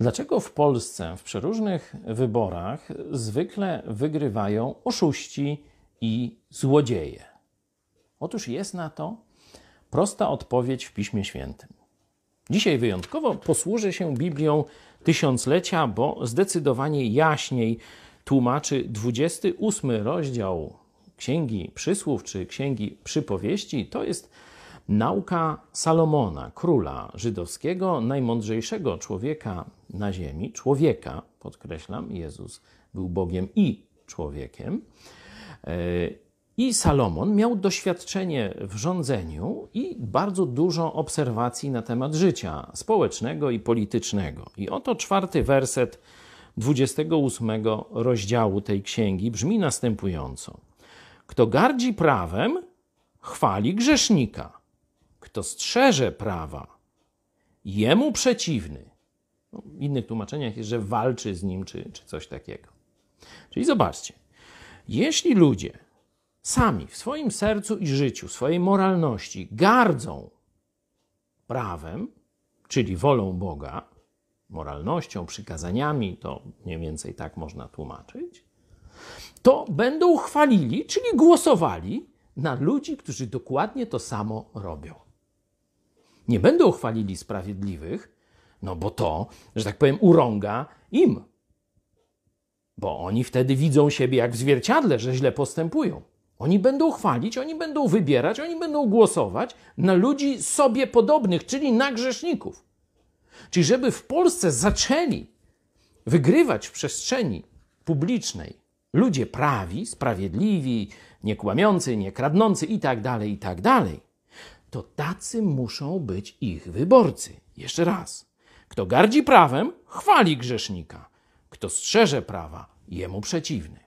Dlaczego w Polsce w przeróżnych wyborach zwykle wygrywają oszuści i złodzieje? Otóż jest na to prosta odpowiedź w Piśmie Świętym. Dzisiaj wyjątkowo posłużę się Biblią Tysiąclecia, bo zdecydowanie jaśniej tłumaczy 28 rozdział Księgi Przysłów czy Księgi Przypowieści. To jest nauka Salomona, króla żydowskiego, najmądrzejszego człowieka na ziemi. Człowieka, podkreślam, Jezus był Bogiem i człowiekiem. E, I Salomon miał doświadczenie w rządzeniu i bardzo dużo obserwacji na temat życia społecznego i politycznego. I oto czwarty werset 28 rozdziału tej księgi brzmi następująco: Kto gardzi prawem, chwali grzesznika. Kto strzeże prawa, jemu przeciwny. No, w innych tłumaczeniach jest, że walczy z nim, czy, czy coś takiego. Czyli zobaczcie, jeśli ludzie sami w swoim sercu i życiu, swojej moralności gardzą prawem, czyli wolą Boga, moralnością, przykazaniami, to mniej więcej tak można tłumaczyć, to będą chwalili, czyli głosowali na ludzi, którzy dokładnie to samo robią. Nie będą chwalili sprawiedliwych, no bo to, że tak powiem, urąga im. Bo oni wtedy widzą siebie jak w zwierciadle, że źle postępują. Oni będą chwalić, oni będą wybierać, oni będą głosować na ludzi sobie podobnych, czyli na grzeszników. Czyli żeby w Polsce zaczęli wygrywać w przestrzeni publicznej ludzie prawi, sprawiedliwi, niekłamiący, niekradnący i tak to tacy muszą być ich wyborcy. Jeszcze raz. Kto gardzi prawem, chwali grzesznika. Kto strzeże prawa, jemu przeciwny.